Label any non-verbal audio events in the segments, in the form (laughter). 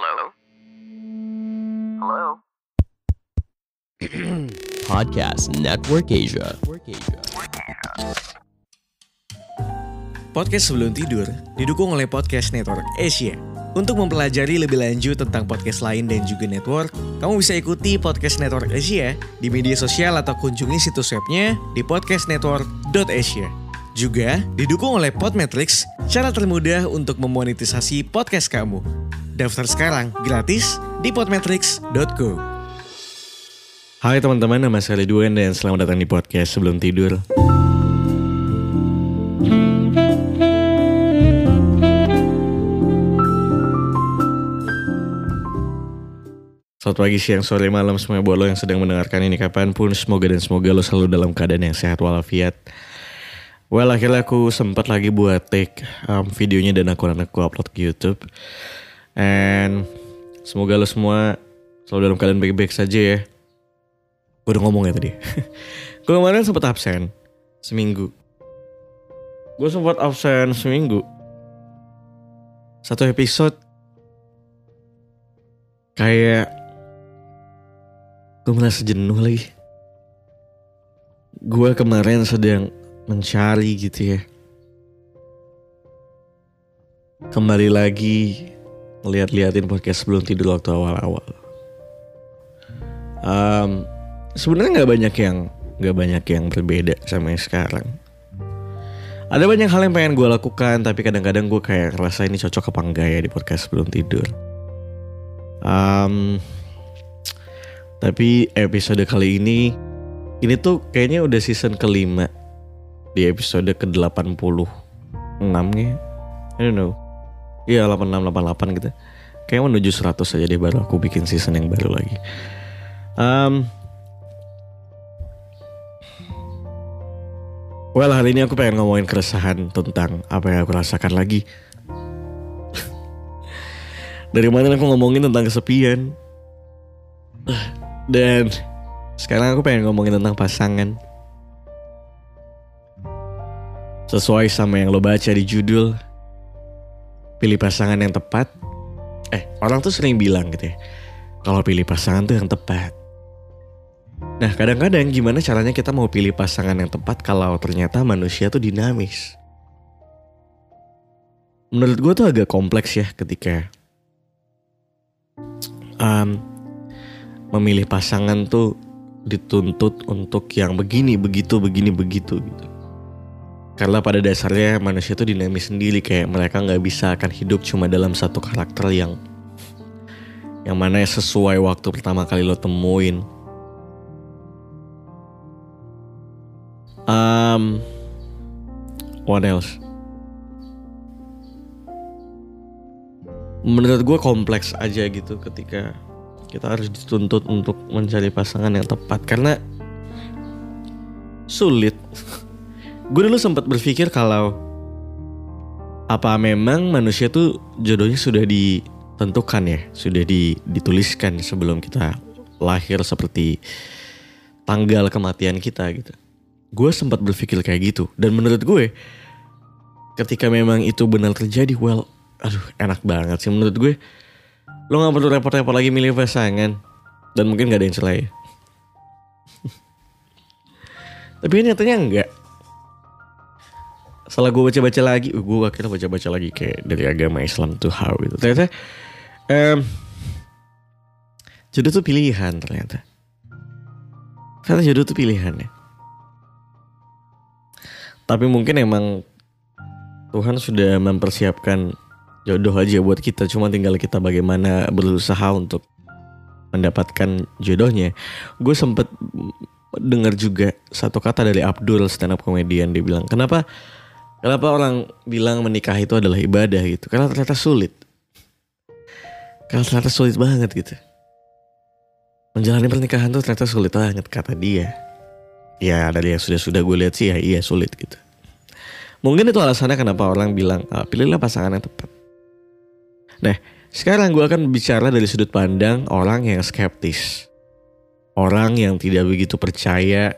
Hello? Hello? (clears throat) Podcast Network Asia. Podcast sebelum tidur didukung oleh Podcast Network Asia. Untuk mempelajari lebih lanjut tentang podcast lain dan juga network, kamu bisa ikuti Podcast Network Asia di media sosial atau kunjungi situs webnya di podcastnetwork.asia. Juga didukung oleh Podmetrics, cara termudah untuk memonetisasi podcast kamu. Daftar sekarang gratis di podmetrics.co. Hai teman-teman, nama saya Ridwan dan selamat datang di podcast sebelum tidur. Selamat pagi, siang, sore, malam semua buat lo yang sedang mendengarkan ini kapan pun Semoga dan semoga lo selalu dalam keadaan yang sehat walafiat Well akhirnya aku sempat lagi buat take um, videonya dan aku aku upload ke Youtube And semoga lo semua selalu dalam keadaan baik-baik saja ya. Gue udah ngomong ya tadi. (laughs) Gue kemarin sempat absen Seminggu. Gue sempat absen seminggu. Satu episode Kayak Gue merasa jenuh lagi. Gue kemarin sedang mencari gitu ya. Kembali lagi Ngeliat-liatin podcast sebelum tidur waktu awal-awal um, Sebenarnya nggak banyak yang nggak banyak yang berbeda sama yang sekarang ada banyak hal yang pengen gue lakukan tapi kadang-kadang gue kayak ngerasa ini cocok apa enggak ya di podcast sebelum tidur um, tapi episode kali ini ini tuh kayaknya udah season kelima di episode ke-86 nya. I don't know. Iya 86 88 gitu. Kayak menuju 100 aja deh baru aku bikin season yang baru lagi. Um, well hari ini aku pengen ngomongin keresahan tentang apa yang aku rasakan lagi. (laughs) Dari mana aku ngomongin tentang kesepian. Dan sekarang aku pengen ngomongin tentang pasangan. Sesuai sama yang lo baca di judul, pilih pasangan yang tepat. Eh, orang tuh sering bilang gitu ya, kalau pilih pasangan tuh yang tepat. Nah, kadang-kadang gimana caranya kita mau pilih pasangan yang tepat kalau ternyata manusia tuh dinamis. Menurut gue tuh agak kompleks ya ketika um, memilih pasangan tuh dituntut untuk yang begini, begitu, begini, begitu gitu. Karena pada dasarnya manusia tuh dinamis sendiri kayak mereka nggak bisa akan hidup cuma dalam satu karakter yang yang mana sesuai waktu pertama kali lo temuin. Um, what else? Menurut gue kompleks aja gitu ketika kita harus dituntut untuk mencari pasangan yang tepat karena sulit. (laughs) Gue dulu sempat berpikir kalau apa memang manusia tuh jodohnya sudah ditentukan ya, sudah di, dituliskan sebelum kita lahir seperti tanggal kematian kita gitu. Gue sempat berpikir kayak gitu dan menurut gue ketika memang itu benar terjadi, well, aduh enak banget sih menurut gue Lo gak perlu repot-repot lagi milih pasangan. Dan mungkin gak ada yang celah (laughs) ya. Tapi nyatanya enggak. Setelah gue baca-baca lagi, uh, gue akhirnya baca-baca lagi kayak dari agama Islam tuh how gitu. Ternyata um, jodoh tuh pilihan ternyata. Ternyata jodoh tuh pilihan ya. Tapi mungkin emang Tuhan sudah mempersiapkan jodoh aja buat kita cuma tinggal kita bagaimana berusaha untuk mendapatkan jodohnya gue sempet dengar juga satu kata dari Abdul stand up comedian dia bilang kenapa kenapa orang bilang menikah itu adalah ibadah gitu? Karena ternyata sulit. Karena ternyata sulit banget gitu. Menjalani pernikahan tuh ternyata sulit banget kata dia. Ya dari yang sudah-sudah gue lihat sih ya iya sulit gitu. Mungkin itu alasannya kenapa orang bilang ah, pilihlah pasangan yang tepat. Nah, sekarang gue akan bicara dari sudut pandang orang yang skeptis. Orang yang tidak begitu percaya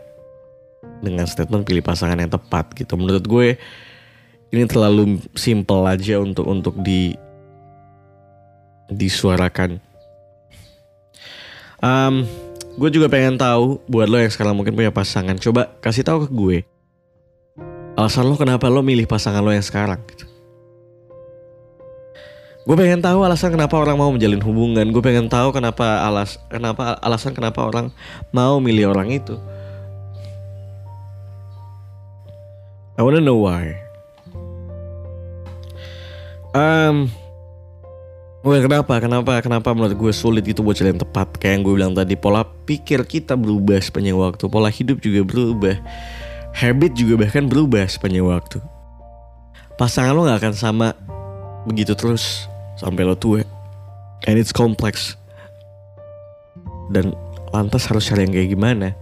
dengan statement pilih pasangan yang tepat gitu. Menurut gue ini terlalu simple aja untuk untuk di disuarakan. Um, gue juga pengen tahu buat lo yang sekarang mungkin punya pasangan, coba kasih tahu ke gue. Alasan lo kenapa lo milih pasangan lo yang sekarang? Gitu. Gue pengen tahu alasan kenapa orang mau menjalin hubungan. Gue pengen tahu kenapa alas kenapa alasan kenapa orang mau milih orang itu. I wanna know why. Um, Well, kenapa? Kenapa? Kenapa menurut gue sulit itu buat jalan tepat? Kayak yang gue bilang tadi, pola pikir kita berubah sepanjang waktu, pola hidup juga berubah, habit juga bahkan berubah sepanjang waktu. Pasangan lo gak akan sama begitu terus sampai lo tua. And it's complex. Dan lantas harus cari yang kayak gimana?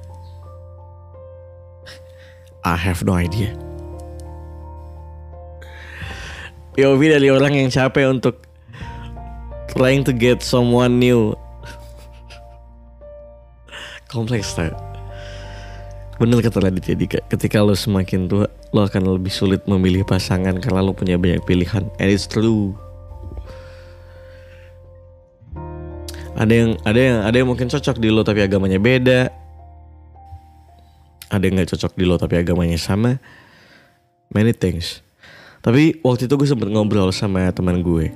I have no idea. POV dari orang yang capek untuk trying to get someone new. Kompleks tak? Bener kata Raditya Dika, ketika lo semakin tua, lo akan lebih sulit memilih pasangan karena lo punya banyak pilihan. And it's true. Ada yang ada yang ada yang mungkin cocok di lo tapi agamanya beda. Ada yang nggak cocok di lo tapi agamanya sama. Many things. Tapi waktu itu gue sempet ngobrol sama teman gue.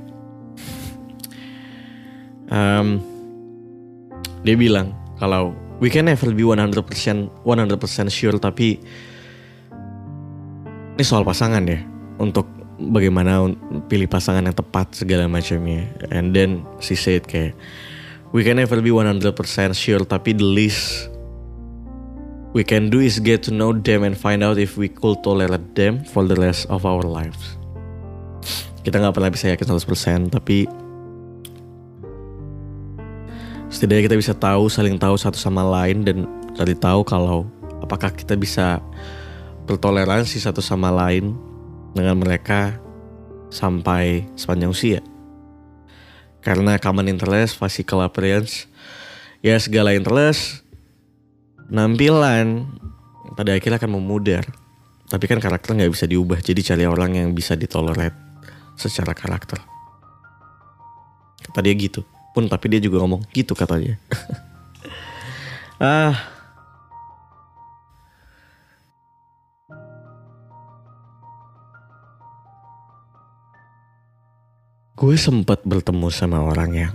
Um, dia bilang kalau we can never be 100% 100% sure tapi ini soal pasangan ya untuk bagaimana pilih pasangan yang tepat segala macamnya. And then she said kayak we can never be 100% sure tapi the least we can do is get to know them and find out if we could tolerate them for the rest of our lives kita nggak pernah bisa yakin 100% tapi setidaknya kita bisa tahu saling tahu satu sama lain dan cari tahu kalau apakah kita bisa bertoleransi satu sama lain dengan mereka sampai sepanjang usia. Karena common interest, physical appearance, ya segala interest, nampilan pada akhirnya akan memudar. Tapi kan karakter nggak bisa diubah, jadi cari orang yang bisa ditolerate secara karakter. Kata dia gitu pun tapi dia juga ngomong gitu katanya (laughs) ah gue sempat bertemu sama orang yang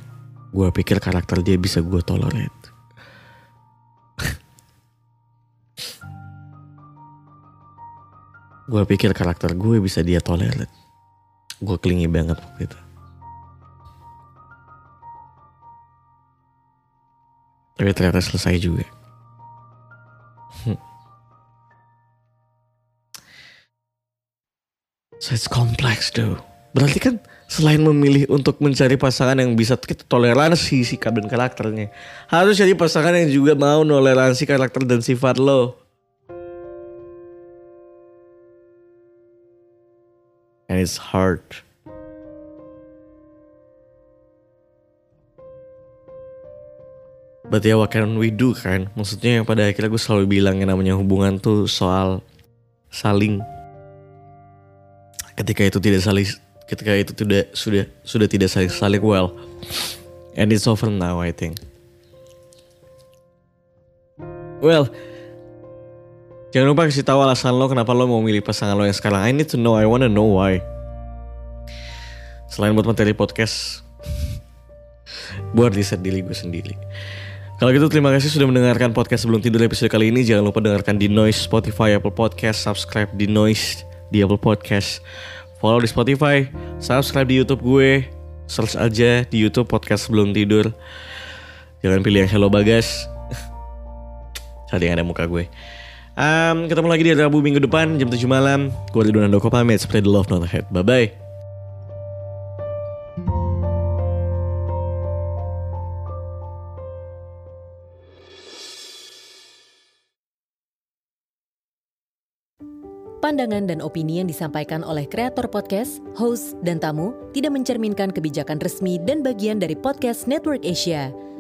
gue pikir karakter dia bisa gue tolerate gue pikir karakter gue bisa dia tolerate gue kelingi banget waktu itu Tapi ternyata selesai juga. Hmm. So it's complex though. Berarti kan selain memilih untuk mencari pasangan yang bisa kita toleransi sikap dan karakternya. Harus jadi pasangan yang juga mau toleransi karakter dan sifat lo. And it's hard. But ya what can we do kan? Maksudnya pada akhirnya gue selalu bilang yang namanya hubungan tuh soal saling. Ketika itu tidak saling Ketika itu tidak sudah sudah tidak saling saling well. And it's over now I think. Well Jangan lupa kasih tahu alasan lo kenapa lo mau milih pasangan lo yang sekarang I need to know, I wanna know why Selain buat materi podcast (laughs) Buat riset diri gue sendiri kalau gitu terima kasih sudah mendengarkan podcast sebelum tidur episode kali ini. Jangan lupa dengarkan di Noise, Spotify, Apple Podcast, subscribe di Noise di Apple Podcast, follow di Spotify, subscribe di YouTube gue, search aja di YouTube podcast sebelum tidur. Jangan pilih yang Hello Bagas. (laughs) Cari yang ada muka gue. Um, ketemu lagi di Rabu minggu depan jam 7 malam. Gue Ridwan Andoko pamit. Spread the love not ahead. Bye-bye. Pandangan dan opini yang disampaikan oleh kreator podcast, host, dan tamu tidak mencerminkan kebijakan resmi dan bagian dari podcast Network Asia.